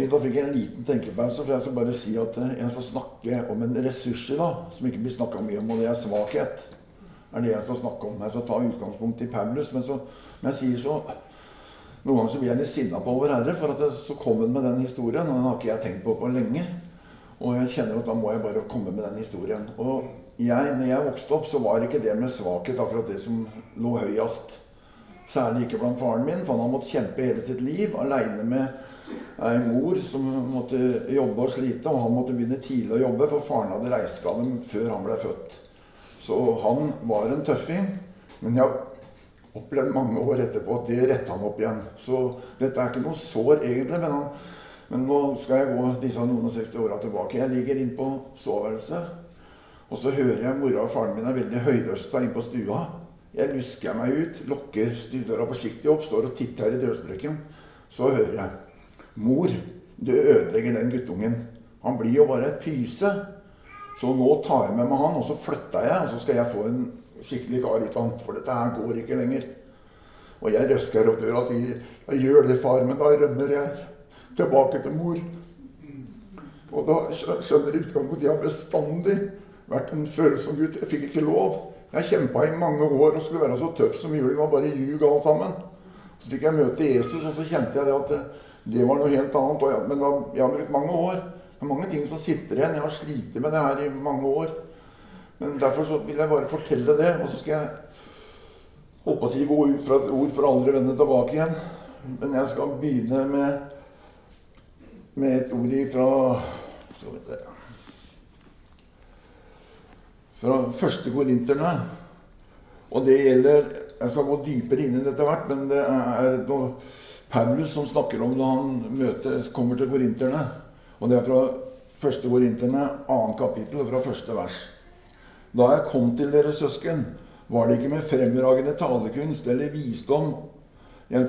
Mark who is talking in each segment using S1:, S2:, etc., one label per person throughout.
S1: fint. Da fikk jeg en liten tenkepause. For jeg skal bare si at eh, jeg skal snakke om en ressurs i dag som ikke blir snakka mye om, og det er svakhet. er det jeg skal snakke om. Jeg skal ta utgangspunkt i Paulus. Men så, men jeg sier så Noen ganger så blir jeg litt sinna på Vår Herre, for at jeg, så kom han med den historien. Og den har ikke jeg tenkt på på lenge. Og jeg kjenner at da må jeg bare komme med den historien. Og jeg, når jeg vokste opp, så var ikke det med svakhet akkurat det som lå høyest. Særlig ikke blant faren min, for han har måttet kjempe hele sitt liv aleine med ei mor som måtte jobbe og slite. Og han måtte begynne tidlig å jobbe, for faren hadde reist fra dem før han ble født. Så han var en tøffing. Men jeg opplevd mange år etterpå at det retta han opp igjen. Så dette er ikke noe sår, egentlig. Men, han, men nå skal jeg gå disse noen og 60 åra tilbake. Jeg ligger inn på soveværelset, og så hører jeg mora og faren min er veldig høyrøsta inn på stua. Jeg lusker meg ut, lukker stuedøra forsiktig opp, står og titter i dørsprekken. Så hører jeg Mor, du ødelegger den guttungen. Han blir jo bare et pyse. Så nå tar jeg med meg han, og så flytter jeg, og så skal jeg få en skikkelig kar ut av han. For dette her går ikke lenger. Og jeg røsker opp døra og sier jeg gjør det, far, men da rømmer jeg tilbake til mor. Og da skjønner jeg utgangspunktet jeg har bestandig vært en følsom gutt. Jeg fikk ikke lov. Jeg kjempa i mange år og skulle være så tøff som mulig. Det var bare ljug alt sammen. Så fikk jeg møte Jesus, og så kjente jeg det at det var noe helt annet. Jeg, men jeg har brukt mange år. Det er mange ting som sitter igjen. Jeg har slitt med det her i mange år. Men derfor så vil jeg bare fortelle det. Og så skal jeg holdt på å si gode ut fra ord for aldri vende tilbake igjen. Men jeg skal begynne med, med et ord ifra Fra første korinterne. Og det gjelder Jeg skal gå dypere inn i dette hvert, men det er noe Paulus som snakker om da han møter, kommer til korinterne. Og det er fra første korinterne, annet kapittel, fra første vers. Da jeg kom til dere søsken, var det ikke med fremragende talekunst eller visdom jeg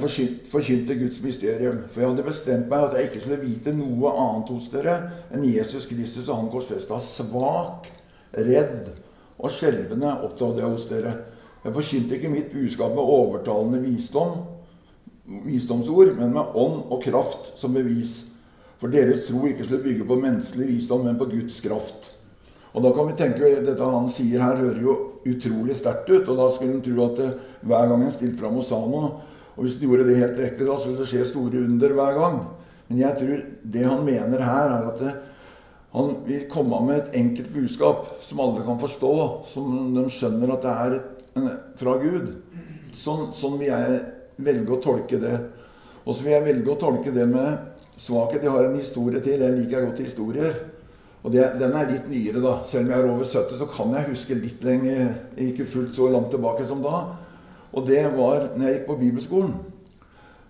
S1: forkynte Guds mysterium. For jeg hadde bestemt meg at jeg ikke skulle vite noe annet hos dere enn Jesus Kristus og Han korsfesta. Svak, redd og skjelvende opptrådte jeg hos dere. Jeg forkynte ikke mitt budskap med overtalende visdom, visdomsord, men med ånd og kraft som bevis. For deres tro ikke skulle bygge på menneskelig visdom, men på Guds kraft. Og da kan vi tenke Dette han sier her, hører jo utrolig sterkt ut. Og da skulle en tro at det, hver gang en stilte fram og sa noe Og hvis en gjorde det helt riktig, da så ville det skje store under hver gang. Men jeg tror det han mener her, er at det, han vil komme med et enkelt budskap som alle kan forstå, som de skjønner at det er fra Gud. Sånn, sånn, vil jeg velge å tolke det. Og så vil jeg velge å tolke det med svakhet. Jeg har en historie til. Jeg liker godt historier. Og det, Den er litt nyere, da. Selv om jeg er over 70, så kan jeg huske litt lenger. Ikke fullt så langt tilbake som da. Og det var når jeg gikk på bibelskolen.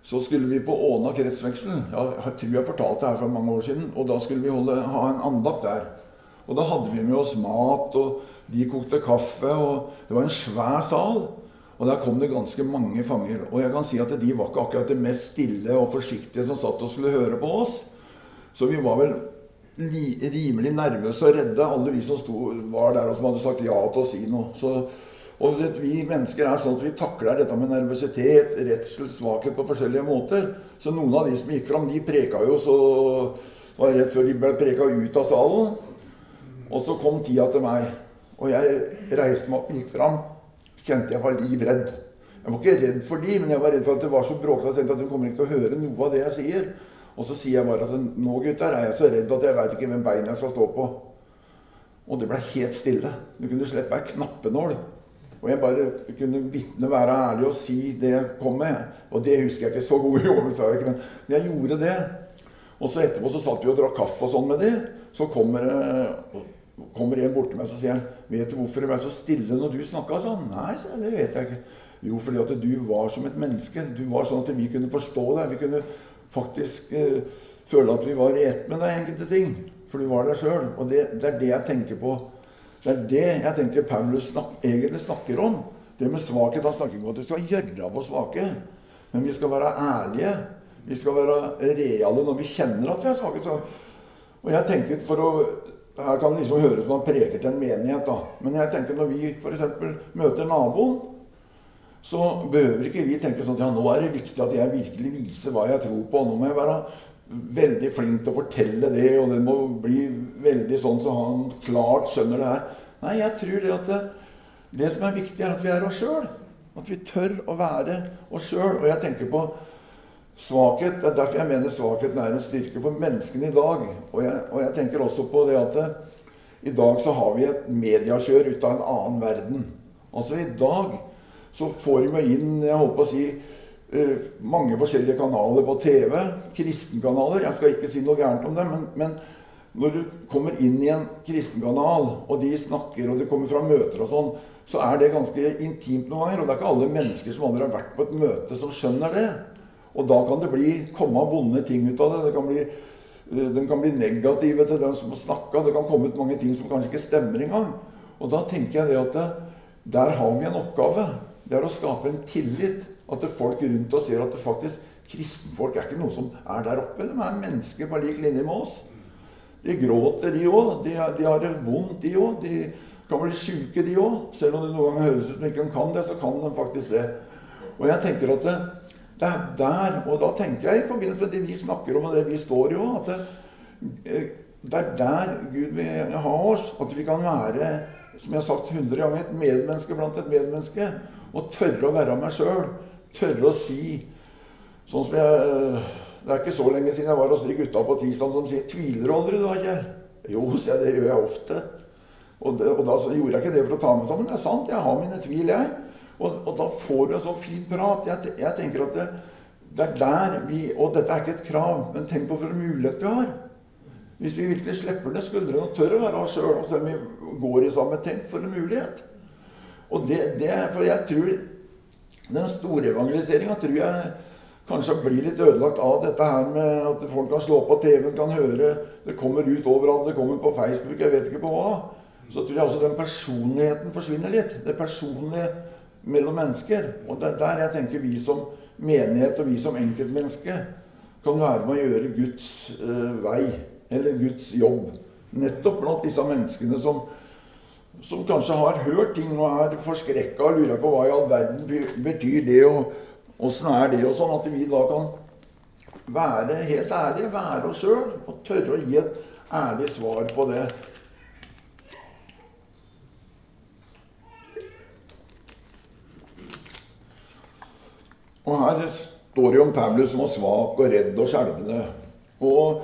S1: Så skulle vi på Åna kretsfengsel. Jeg tror jeg fortalte det her for mange år siden. Og da skulle vi holde, ha en andakt der. Og da hadde vi med oss mat, og de kokte kaffe. og Det var en svær sal. Og der kom det ganske mange fanger. Og jeg kan si at de var ikke akkurat det mest stille og forsiktige som satt og skulle høre på oss. Så vi var vel rimelig nervøse og redde, alle vi som sto, var der og som hadde sagt ja til å si noe. Så, og vet, Vi mennesker er sånn at vi takler dette med nervøsitet, redsel, svakhet på forskjellige måter. Så noen av de som gikk fram, de preka jo så var rett før de ble preka ut av salen. Og så kom tida til meg. Og jeg reiste meg opp, gikk fram. Kjente jeg var livredd. Jeg var ikke redd for de, men jeg var redd for at det var så bråkete. Jeg tenkte at de kommer ikke til å høre noe av det jeg sier. Og så sier jeg bare at nå, gutter, er jeg så redd at jeg veit ikke hvem beina jeg skal stå på. Og det ble helt stille. Du kunne slippe ei knappenål. Og jeg bare kunne vitne, være ærlig og si det jeg kom med. Og det husker jeg ikke så god i år, men jeg gjorde det. Og så etterpå så satt vi og drakk kaffe og sånn med de. Så kommer, kommer en bort til meg og sier han, 'Vet du hvorfor det ble så stille når du snakka sånn?' 'Nei', sa jeg, 'det vet jeg ikke'. Jo, fordi at du var som et menneske. Du var sånn at vi kunne forstå deg. Vi kunne faktisk eh, føle at vi var i ett med deg enkelte ting. For du var deg sjøl. Og det, det, er det jeg tenker på. Det er det jeg tenker Paulus snak, egentlig snakker om. Det med svakhet. Han snakker ikke om at vi skal gjøre på svake. Men vi skal være ærlige. Vi skal være reale når vi kjenner at vi er svake. Så, og jeg tenker for å her kan liksom høres som man preker til en menighet, da. Men jeg tenker når vi f.eks. møter naboen, så behøver ikke vi tenke sånn at ja, nå er det viktig at jeg virkelig viser hva jeg tror på. Nå må jeg være veldig flink til å fortelle det, og det må bli veldig sånn så han klart skjønner det her. Nei, jeg tror det at det, det som er viktig, er at vi er oss sjøl. At vi tør å være oss sjøl. Og jeg tenker på svakhet. Det er derfor jeg mener svakheten er en styrke for menneskene i dag. Og jeg, og jeg tenker også på det at det, i dag så har vi et mediekjør ut av en annen verden. Altså i dag så får vi inn jeg håper å si, eh, mange forskjellige kanaler på TV. Kristenkanaler. Jeg skal ikke si noe gærent om det, men, men når du kommer inn i en kristenkanal, og de snakker, og det kommer fra møter og sånn, så er det ganske intimt noen ganger. Og det er ikke alle mennesker som aldri har vært på et møte, som skjønner det. Og da kan det bli, komme vonde ting ut av det. det kan bli, eh, de kan bli negative til dem som har snakka. Det kan komme ut mange ting som kanskje ikke stemmer engang. Og da tenker jeg det at det, der har vi en oppgave. Det er å skape en tillit. At folk rundt oss ser at det faktisk kristenfolk er ikke noe som er der oppe. De er mennesker på lik linje med oss. De gråter, de òg. De, de, har det vondt, de òg. De kan bli syke, de òg. Selv om det noen ganger høres ut som de ikke kan det, så kan de faktisk det. Og jeg tenker at det, det, er der Og da tenker jeg i forbindelse med det vi snakker om, og det vi står i òg, at det, eh, det, er der Gud vil ha oss. At vi kan være, som jeg har sagt hundre ganger, et medmenneske blant et medmenneske. Og tørre å være meg sjøl. Tørre å si Sånn som jeg det er ikke så lenge siden jeg var hos de gutta på tirsdag som sier 'Tviler du aldri, du da, Kjell?' Jo, sier jeg, det gjør jeg ofte. Og, det, og da gjorde jeg ikke det for å ta meg sammen. Det er sant, jeg har mine tvil, jeg. Og, og da får du en sånn fin prat. Jeg, jeg tenker at det, det, er der vi Og dette er ikke et krav, men tenk på for en mulighet vi har. Hvis vi virkelig slipper ned skuldrene og tør å være oss sjøl, og selv om vi går i samme tenk for en mulighet. Og det, det For jeg tror den store evangeliseringa tror jeg kanskje blir litt ødelagt av dette her med at folk kan slå på TV-en, kan høre Det kommer ut overalt, det kommer på Facebook, jeg vet ikke på hva. Så tror jeg også den personligheten forsvinner litt. Det personlige mellom mennesker. Og det er der jeg tenker vi som menighet og vi som enkeltmenneske kan være med å gjøre Guds uh, vei, eller Guds jobb. Nettopp blant disse menneskene som, som kanskje har hørt ting og er forskrekka og lurer på hva i all verden betyr det. og Åssen er det? og sånn At vi da kan være helt ærlige, være oss sjøl og tørre å gi et ærlig svar på det. Og her står det om Paulus som var svak og redd og skjelvende. Og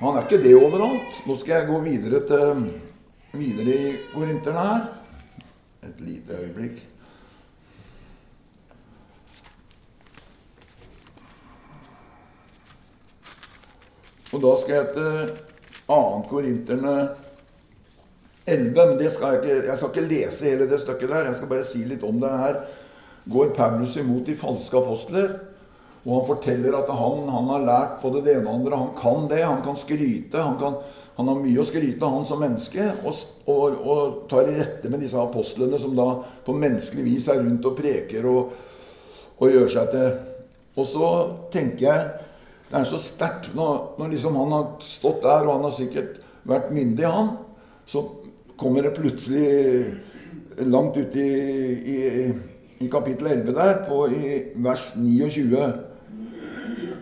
S1: han er ikke det overalt. Nå skal jeg gå videre, til, videre i korinterne her. Et lite øyeblikk. Og da skal jeg til 2. Korinterne 11. Men det skal jeg, ikke, jeg skal ikke lese hele det stykket der. Jeg skal bare si litt om det her. Går Paulus imot de falske apostler. Og han forteller at han, han har lært både det ene og andre. Han kan det. Han kan skryte. Han, kan, han har mye å skryte av, han som menneske. Og, og, og tar i rette med disse apostlene som da på menneskelig vis er rundt og preker og, og gjør seg til Og så tenker jeg det er så sterkt. Når, når liksom han har stått der, og han har sikkert vært myndig, han, så kommer det plutselig langt ute i, i, i, kapittel 11 der, på, i vers 29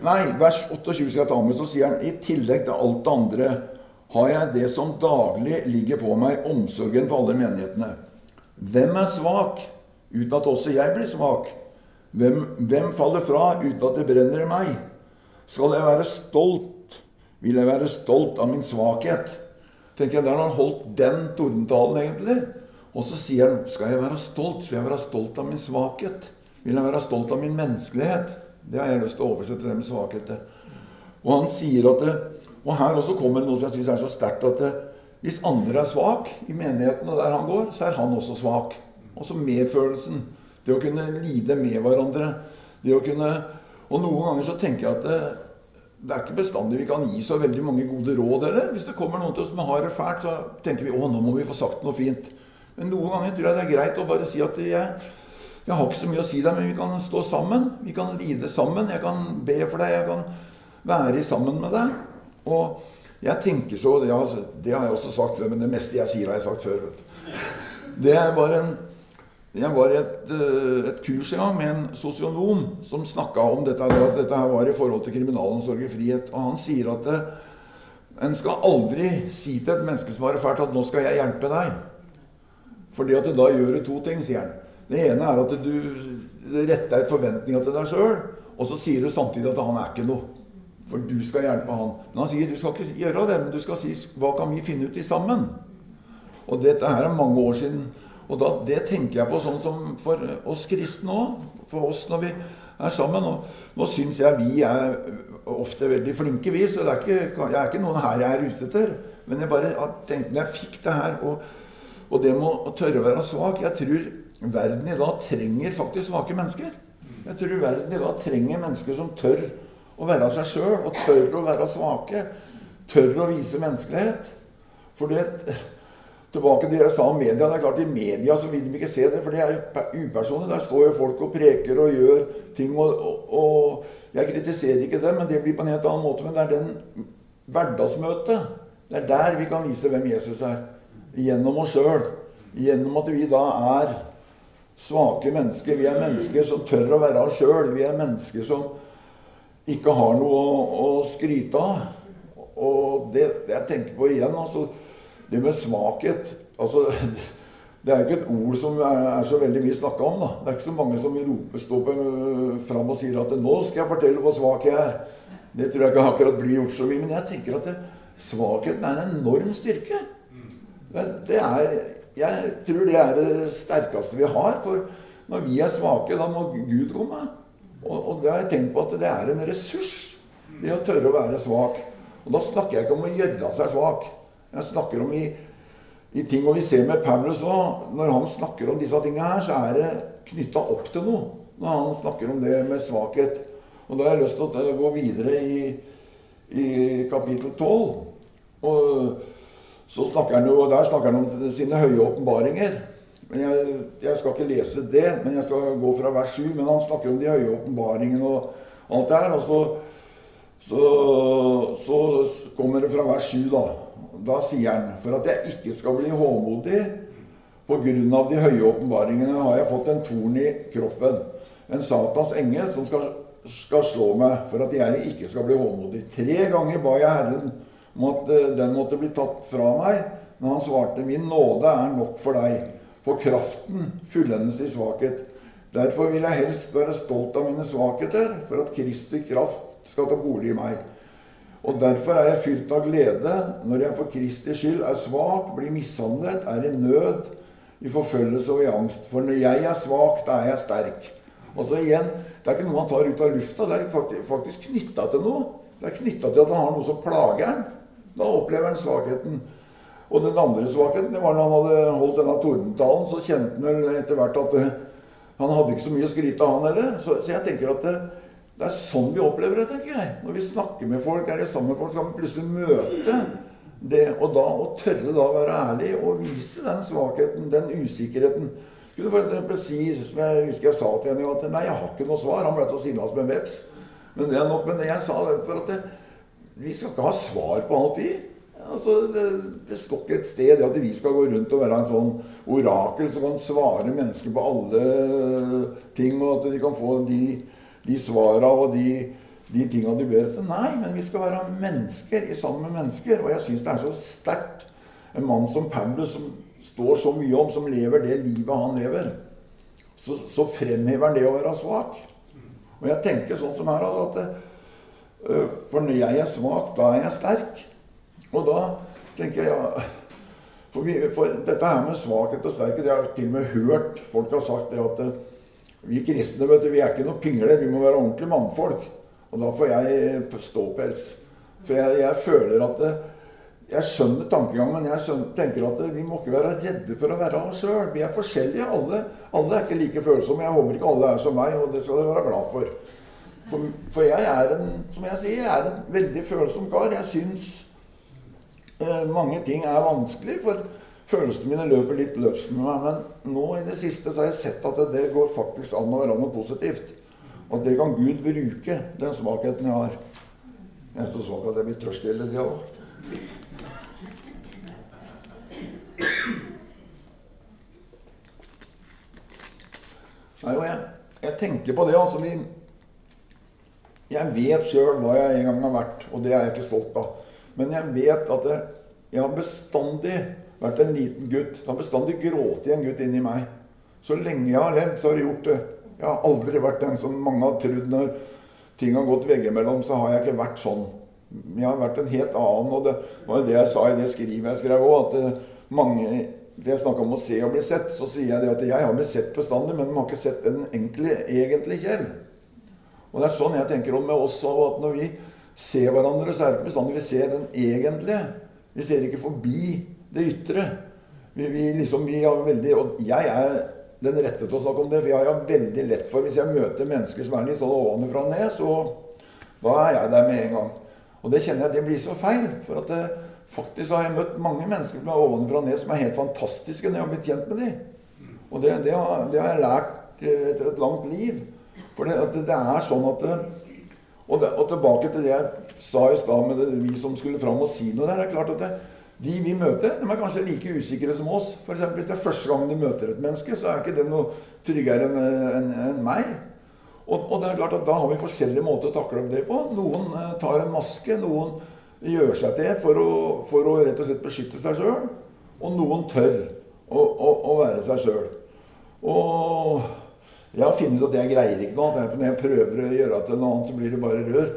S1: Nei, vers 28 skal jeg ta med. Så sier han i tillegg til alt det andre har jeg det som daglig ligger på meg, omsorgen for alle menighetene. Hvem er svak uten at også jeg blir svak? Hvem, hvem faller fra uten at det brenner i meg? Skal jeg være stolt, vil jeg være stolt av min svakhet. Tenker jeg, Der har han holdt den tordentalen, egentlig. Og så sier han skal jeg være stolt, vil jeg være stolt av min svakhet. Vil jeg være stolt av min menneskelighet. Det har jeg lyst til å oversette det med svakhet til. Og han sier at det, og her også kommer det noe som jeg syns er så sterkt at det, hvis andre er svak i menigheten og der han går, så er han også svak. Også medfølelsen. Det å kunne lide med hverandre. Det å kunne og noen ganger så tenker jeg at det, det, er ikke bestandig vi kan gi så veldig mange gode råd. heller. Hvis det kommer noen til oss som har det fælt, så tenker vi å, nå må vi få sagt noe fint. Men noen ganger tror jeg det er greit å bare si at jeg, jeg har ikke så mye å si deg, men vi kan stå sammen. Vi kan lide sammen. Jeg kan be for deg. Jeg kan være sammen med deg. Og jeg tenker så Det har, det har jeg også sagt før, men det meste jeg sier, har jeg sagt før. Det var en Jeg var i et, eh, et kurs gang med en sosionom som snakka om dette, at dette her var i forhold til kriminalomsorg i frihet. Og han sier at det, en skal aldri si til et menneske som har det fælt, at 'nå skal jeg hjelpe deg'. Fordi at da gjør du to ting, sier han. Det ene er at du retter forventninga til deg sjøl, og så sier du samtidig at han er ikke noe. For du skal hjelpe han. Men han sier du skal ikke gjøre det, men du skal si 'hva kan vi finne ut i sammen'? Og dette her er mange år siden. Og da, det tenker jeg på sånn som for oss kristne òg. For oss når vi er sammen. Og nå syns jeg vi er ofte veldig flinke, vi. Så det er ikke, jeg er ikke noen her jeg er ute etter. Men jeg bare tenkte når jeg fikk det her, og, og det med å tørre å være svak Jeg tror verden i dag trenger faktisk svake mennesker. Jeg tror verden i dag trenger mennesker som tør å være seg sjøl, og tør å være svake. Tør å vise menneskelighet. For det Tilbake til det jeg sa om media. det er klart I media så vil de ikke se det, for det er upersonlig. Der står jo folk og preker og gjør ting. Og, og, og, Jeg kritiserer ikke det, men det blir på en helt annen måte. Men det er den hverdagsmøtet. Det er der vi kan vise hvem Jesus er. Gjennom oss sjøl. Gjennom at vi da er svake mennesker. Vi er mennesker som tør å være oss sjøl. Vi er mennesker som ikke har noe å, å skryte av. Og det, det, jeg tenker på igjen altså, Det med svakhet altså, Det er ikke et ord som er, er så veldig mye snakka om. da. Det er ikke så mange som roper, står fram og sier at 'nå skal jeg fortelle hvor svak jeg er'. Det tror jeg ikke akkurat blir gjort så mye. Men jeg tenker at det, svakheten er en enorm styrke. Det, det er jeg tror det er det sterkeste vi har. For når vi er svake, da må Gud komme. Og, og det har jeg tenkt på at det er en ressurs, det å tørre å være svak. Og da snakker jeg ikke om å gjøre seg svak. Jeg snakker om i, i ting Og vi ser med Paulus òg, når han snakker om disse tingene her, så er det knytta opp til noe. Når han snakker om det med svakhet. Og da har jeg lyst til å gå videre i, i kapittel 12. Og så snakker han jo, Der snakker han om sine høye åpenbaringer. Men jeg, jeg, skal ikke lese det, men jeg skal gå fra vers 7. Men han snakker om de høye åpenbaringene og alt det her. Og så, så, så, kommer det fra vers 7, da. Da sier han For at jeg ikke skal bli håmodig på grunn av de høye åpenbaringene, har jeg fått en torn i kroppen. En Satans engel som skal, skal slå meg for at jeg ikke skal bli håmodig. Tre ganger ba jeg Herren eh, den måtte bli tatt fra meg. Men han svarte, 'Min nåde er nok for deg, for kraften fullendes i svakhet.' Derfor vil jeg helst være stolt av mine svakheter, for at Kristi kraft skal ta bolig i meg. Og derfor er jeg fylt av glede når jeg for Kristi skyld er svak, blir mishandlet, er i nød, i forfølgelse og i angst. For når jeg er svak, da er jeg sterk. Og så igjen, Det er ikke noe han tar ut av lufta. Det er faktisk knytta til noe. Det er knytta til at han har noe som plager han. Da opplever han svakheten. Og den andre svakheten det var når han hadde holdt denne tordentalen, så kjente han vel etter hvert at det, eh, han hadde ikke så mye å skryte av, han heller. Så, så, jeg tenker at det, det, er sånn vi opplever det, tenker jeg. Når vi snakker med folk, er det sammen med folk, så kan vi plutselig møte det. Og da å tørre da å være ærlig og vise den svakheten, den usikkerheten. Kunne f.eks. si, som jeg husker jeg sa til henne, at nei, jeg har ikke noe svar. Han ble så sinna som en veps. Men det er nok. Men jeg sa det for at det, vi skal ikke ha svar på alt, vi. Altså, det, det, står ikke et sted at vi skal gå rundt og være en sånn orakel som kan svare mennesker på alle ting, og at de kan få de, de svara og de, de tinga de ber etter. Nei, men vi skal være mennesker sammen med mennesker. Og jeg syns det er så sterkt. En mann som Paulus, som står så mye om, som lever det livet han lever, så, så fremhever han det å være svak. Og jeg tenker sånn som her at det, Eh, for når jeg er svak, da er jeg sterk. Og da tenker jeg ja, for, vi, for dette her med svakhet og sterkhet Jeg har til og med hørt folk har sagt det at eh, vi kristne vet du, vi er ikke noen pingler. Vi må være ordentlige mannfolk. Og da får jeg ståpels. For jeg, jeg føler at det, eh, jeg skjønner tankegangen, men jeg skjønner, tenker at vi må ikke være redde for å være oss sjøl. Vi er forskjellige, alle. Alle er ikke like følsomme. Jeg håper ikke alle er som meg, og det skal dere være glad for. For, for, jeg er en som jeg sier, jeg er en veldig følsom kar. Jeg syns eh, mange ting er vanskelig, for følelsene mine løper litt løs med meg. Men nå i det siste så har jeg sett at det går faktisk an å være noe positivt. Og det kan Gud bruke, den svakheten jeg har. Jeg er så svak at jeg blir tørst hele tida òg. Nei, jeg, jeg tenker på det. altså vi Jeg vet sjøl hva jeg en gang har vært, og det er jeg ikke stolt av. Men jeg vet at jeg, jeg har bestandig vært en liten gutt. Det har bestandig grått en gutt inni meg. Så lenge jeg har levd, så har jeg gjort det. Jeg har aldri vært den som mange har trodd når ting har gått veggimellom, så har jeg ikke vært sånn. Jeg har vært en helt annen, og det var det jeg sa i det skrivet jeg skrev òg, at eh, mange for jeg snakka om å se og bli sett, så sier jeg det at jeg har blitt sett bestandig, men de har ikke sett den enkle, egentlig Kjell. Og det er sånn jeg tenker om med oss òg, at når vi ser hverandre, så er det ikke bestandig vi ser den egentlige. Vi ser ikke forbi det ytre. Vi, vi liksom, vi har veldig, Og jeg er den rette til å snakke om det, for jeg har veldig lett for Hvis jeg møter mennesker som er litt sånn ovenfra og ned, så da er jeg der med en gang. Og det kjenner jeg det blir så feil. For at det, faktisk har jeg møtt mange mennesker som er ovenfra og ned, som er helt fantastiske når jeg har blitt kjent med dem. Og det, det, har, det har, jeg lært eh, etter et langt liv. For det, det er sånn at og, og, tilbake til det jeg sa i stad med vi som skulle fram og si noe der. det er klart at De vi møter, de er kanskje like usikre som oss. For eksempel, hvis det er første gang du møter et menneske, så er ikke det noe tryggere enn en, en meg. Og, og, det er klart at da har vi forskjellige måter å takle det på. Noen eh, tar en maske, noen gjør seg til for å, for å rett og slett beskytte seg sjøl. Og noen tør å, å, å være seg sjøl. Og jeg har funnet ut at jeg greier ikke noe annet. Når jeg prøver å gjøre til noe annet, så blir det bare rør.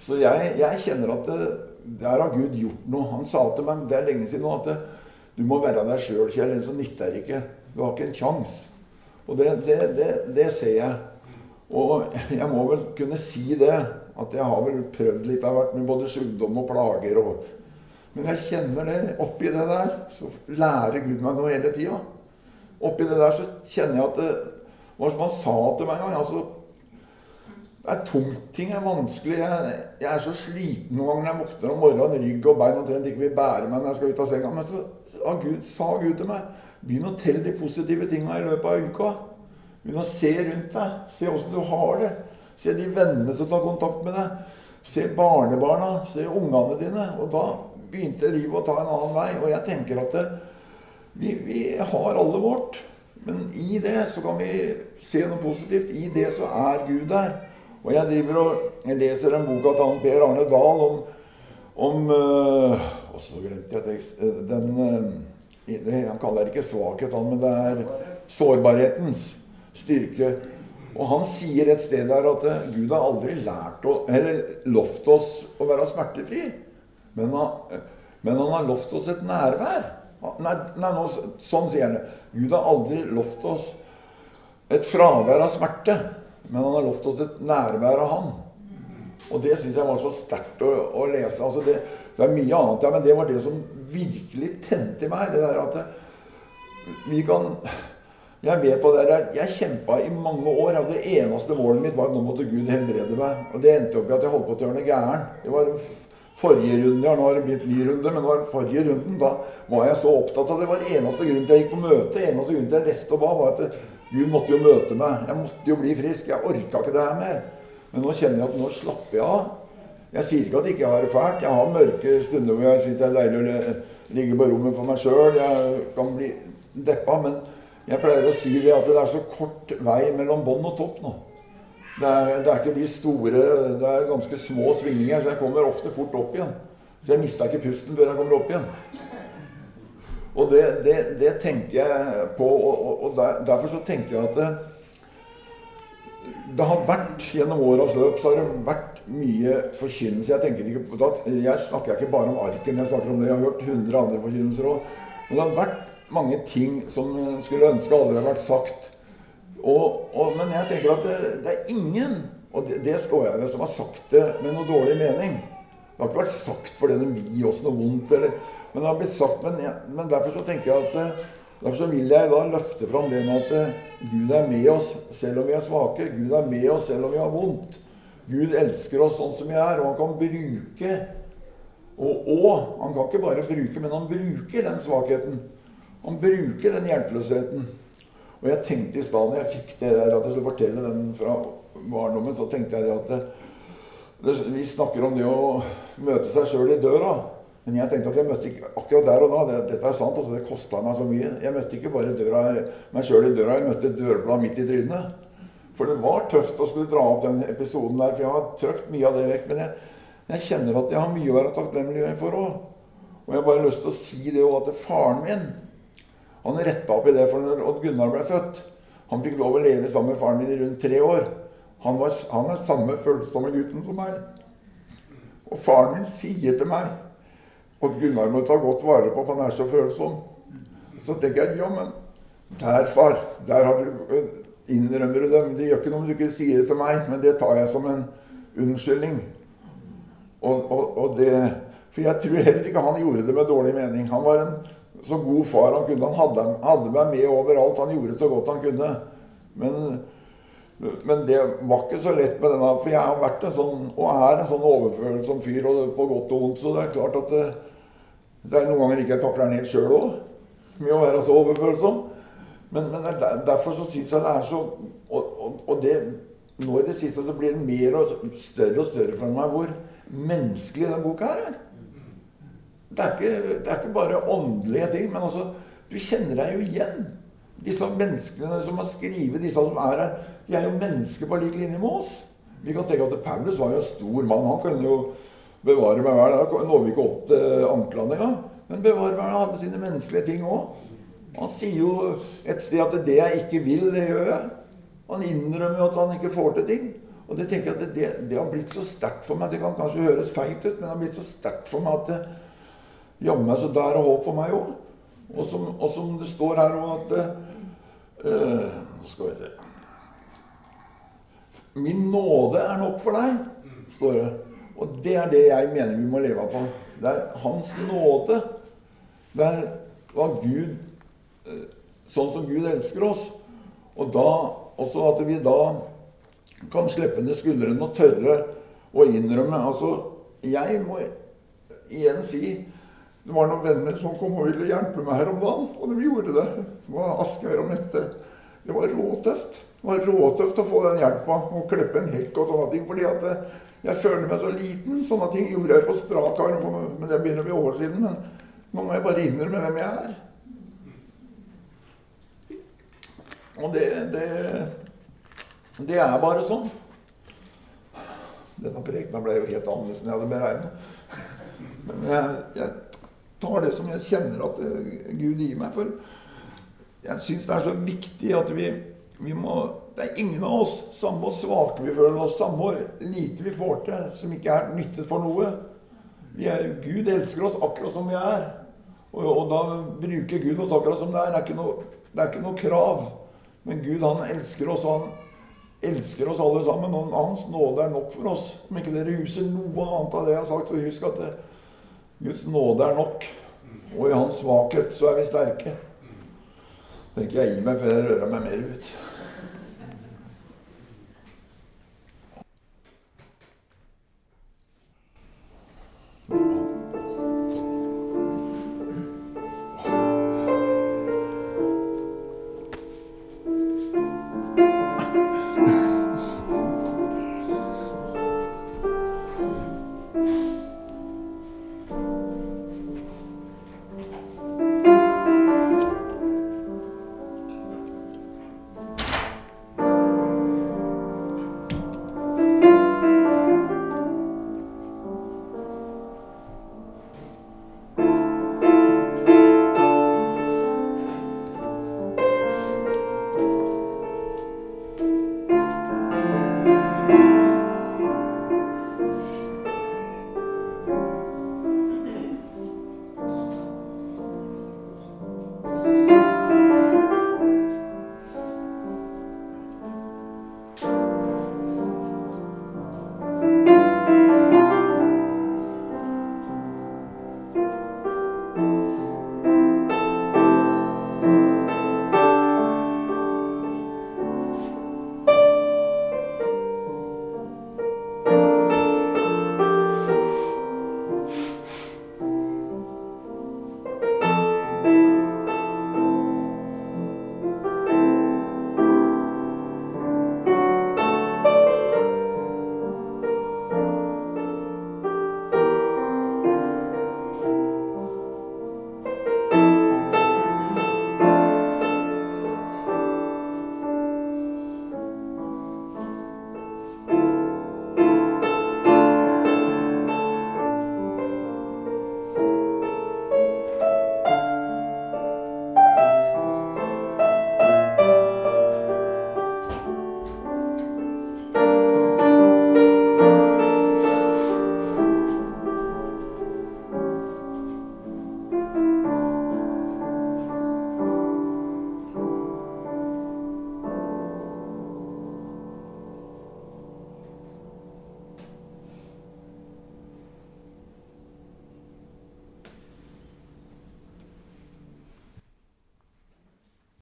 S1: Så jeg, jeg kjenner at det, der har Gud gjort noe. Han sa til meg det er lenge siden nå at det, du må være deg sjøl, Kjell. Ellers nytter det ikke. Du har ikke en sjanse. Og det, det, det, det, ser jeg. Og jeg må vel kunne si det. At jeg har vel prøvd litt av hvert med både sykdom og plager. Og, men jeg kjenner det. Oppi det der så lærer Gud meg noe hele tida. Oppi det der så kjenner jeg at det, hva som han sa til meg en gang altså, Det er tungt. Ting er vanskelig. Jeg, jeg, er så sliten noen ganger når jeg våkner om morgenen. Rygg og bein omtrent ikke vil bære meg når jeg skal ut av senga. Men så sa Gud, sa Gud til meg Begynn å telle de positive tinga i løpet av uka. Begynn å se rundt deg. Se åssen du har det. Se de vennene som tar kontakt med deg. Se barnebarna. Se ungene dine. Og da begynte livet å ta en annen vei. Og jeg tenker at det, vi, vi har alle vårt. Men i det så kan vi se noe positivt. I det så er Gud der. Og jeg driver og jeg leser en bok av Per Arne Dahl om, om øh, Og så glemte jeg tekst, eh, den øh, Han kaller det ikke svakhet, han, men det er sårbarhetens styrke. Og han sier et sted der at Gud har aldri lært å, eller lovt oss å være smertefri. Men han, men han har lovt oss et nærvær. Nei, nei nå, sånn sier han. Gud har aldri lovt oss et fravær av smerte, men han har lovt oss et nærvær av Han. Og det syns jeg var så sterkt å, å, lese. Altså det, det, er mye annet, ja, men det var det som virkelig tente meg. Det der at det, vi kan Jeg vet hva det er. Jeg kjempa i mange år. og Det eneste målet mitt var at nå måtte Gud helbrede meg. Og det endte opp i at jeg holdt på å tørne gæren. Det var forrige runde, nå har det blitt ny runde, men var forrige runden, da var jeg så opptatt av det. var eneste grunn til jeg gikk på møte, eneste grunn til jeg leste og ba, var at Gud måtte jo møte meg. Jeg måtte jo bli frisk. Jeg orka ikke det her mer. Men nå kjenner jeg at nå slapper jeg av. Jeg sier ikke at jeg ikke har det fælt. Jeg har mørke stunder hvor jeg syns det er deilig å ligge på rommet for meg sjøl. Jeg kan bli deppa. Men jeg pleier å si det at det er så kort vei mellom bånn og topp nå. Det er, det er, ikke de store Det er ganske små svingninger, så jeg kommer ofte fort opp igjen. Så jeg mista ikke pusten før jeg kommer opp igjen. Og det, det, det tenkte jeg på, og, og der, derfor så tenkte jeg at det, det har vært Gjennom åras løp så har det vært mye forkynnelse. Jeg, ikke, jeg snakker ikke bare om arken, jeg snakker om det. Jeg har hørt 100 andre forkynnelser òg. Men det har vært mange ting som skulle ønske aldri hadde vært sagt. Og, og, men jeg tenker at det, det er ingen, og det, det, står jeg ved, som har sagt det med noe dårlig mening. Det har ikke vært sagt fordi de vil oss noe vondt, eller, men det har blitt sagt. Men, men, derfor så tenker jeg at eh, derfor så vil jeg da løfte fram det med at eh, Gud er med oss selv om vi er svake. Gud er med oss selv om vi har vondt. Gud elsker oss sånn som vi er, og han kan bruke og, og han kan ikke bare bruke, men han bruker den svakheten. Han bruker den hjelpeløsheten. Og jeg tenkte i stad når jeg fikk det der, at jeg skulle fortelle den fra barndommen, så tenkte jeg at det, det, vi snakker om det å møte seg sjøl i døra. Men jeg tenkte at jeg møtte ikke akkurat der og da det, Dette er sant, også, det kosta meg så mye. Jeg møtte ikke bare døra, meg sjøl i døra, jeg møtte dørbladet dørblad midt i trynet. For det var tøft å skulle dra opp den episoden der, for jeg har trøkt mye av det vekk. Men jeg, jeg kjenner at jeg har mye å være takknemlig for òg. Og jeg har bare lyst til å si det òg, at faren min han retta opp i det for når Odd Gunnar ble født. Han fikk lov å leve sammen med faren min i rundt tre år. Han, var, han er samme følsomme gutten som meg. Og faren min sier til meg at Gunnar må ta godt vare på, for han er så følsom. Så tenker jeg ja, men der, far, der har du, innrømmer du det. Men det gjør ikke noe om du ikke sier det til meg, men det tar jeg som en unnskyldning. Og, og, og det, for jeg tror heller ikke han gjorde det med dårlig mening. Han var en så god far han kunne. Han hadde, hadde meg med overalt. Han gjorde så godt han kunne. Men, men det var ikke så lett med denne, for jeg har vært en sånn, og er en sånn overfølsom fyr, og på godt og vondt. Så det er klart at det, det er noen ganger ikke jeg takler den helt sjøl òg, med å være så overfølsom. Men, men derfor så syns jeg det er så og, og, og, det nå i det siste så blir det mer og større og større for meg hvor menneskelig den boka her er. Det er, ikke, det er ikke bare åndelige ting, men altså Du kjenner deg jo igjen. Disse menneskene som har skrevet, disse som er her, de er jo mennesker på lik linje med oss. Vi kan tenke at Paulus var jo en stor mann. Han kunne jo Bevare meg vel. Da når vi ikke opp til anklene engang. Men bevare meg vel hadde sine menneskelige ting òg. Han sier jo et sted at 'det jeg ikke vil, det gjør jeg'. Han innrømmer jo at han ikke får til ting. Og det tenker jeg at det, det har blitt så sterkt for meg. Det kan kanskje høres feigt ut, men det har blitt så sterkt for meg at jammen så der er håp for meg òg. Og, og, som det står her òg at uh, Skal vi se Min nåde er nok for deg, står det. Og det er det jeg mener vi må leve på. Det er Hans nåde. Det er hva Gud eh, Sånn som Gud elsker oss. Og da også at vi da kan slippe ned skuldrene og tørre å innrømme Altså, jeg må igjen si det var noen venner som kom og ville hjelpe meg her om dagen, og de gjorde det. Det var Asgeir og Mette. Det var råtøft. Det var råtøft å få den hjelpa og klippe en hekk og sånne ting. fordi at eh, jeg føler meg så liten. Sånne ting gjorde jeg på strak arm, men det begynner å bli år siden. Men nå må jeg bare innrømme hvem jeg er. Og det, det, det er bare sånn. Denne prekena ble jo helt annerledes enn jeg hadde beregna. Men jeg, jeg, tar det som jeg kjenner at Gud gir meg. For jeg syns det er så viktig at vi, vi må det er ingen av oss, samme hvor svake vi føler oss, samme hvor lite vi får til, som ikke er nyttet for noe. Er, Gud elsker oss akkurat som vi er. Og, og, da bruker Gud oss akkurat som det er. Det er ikke noe, det er ikke noe krav. Men Gud han elsker oss, han elsker oss alle sammen. Og Hans nåde er nok for oss. Om ikke dere huser noe annet av det jeg har sagt, så husk at det, Guds nåde er nok. Og i hans svakhet så er vi sterke. tenker jeg gir meg før jeg rører meg mer ut.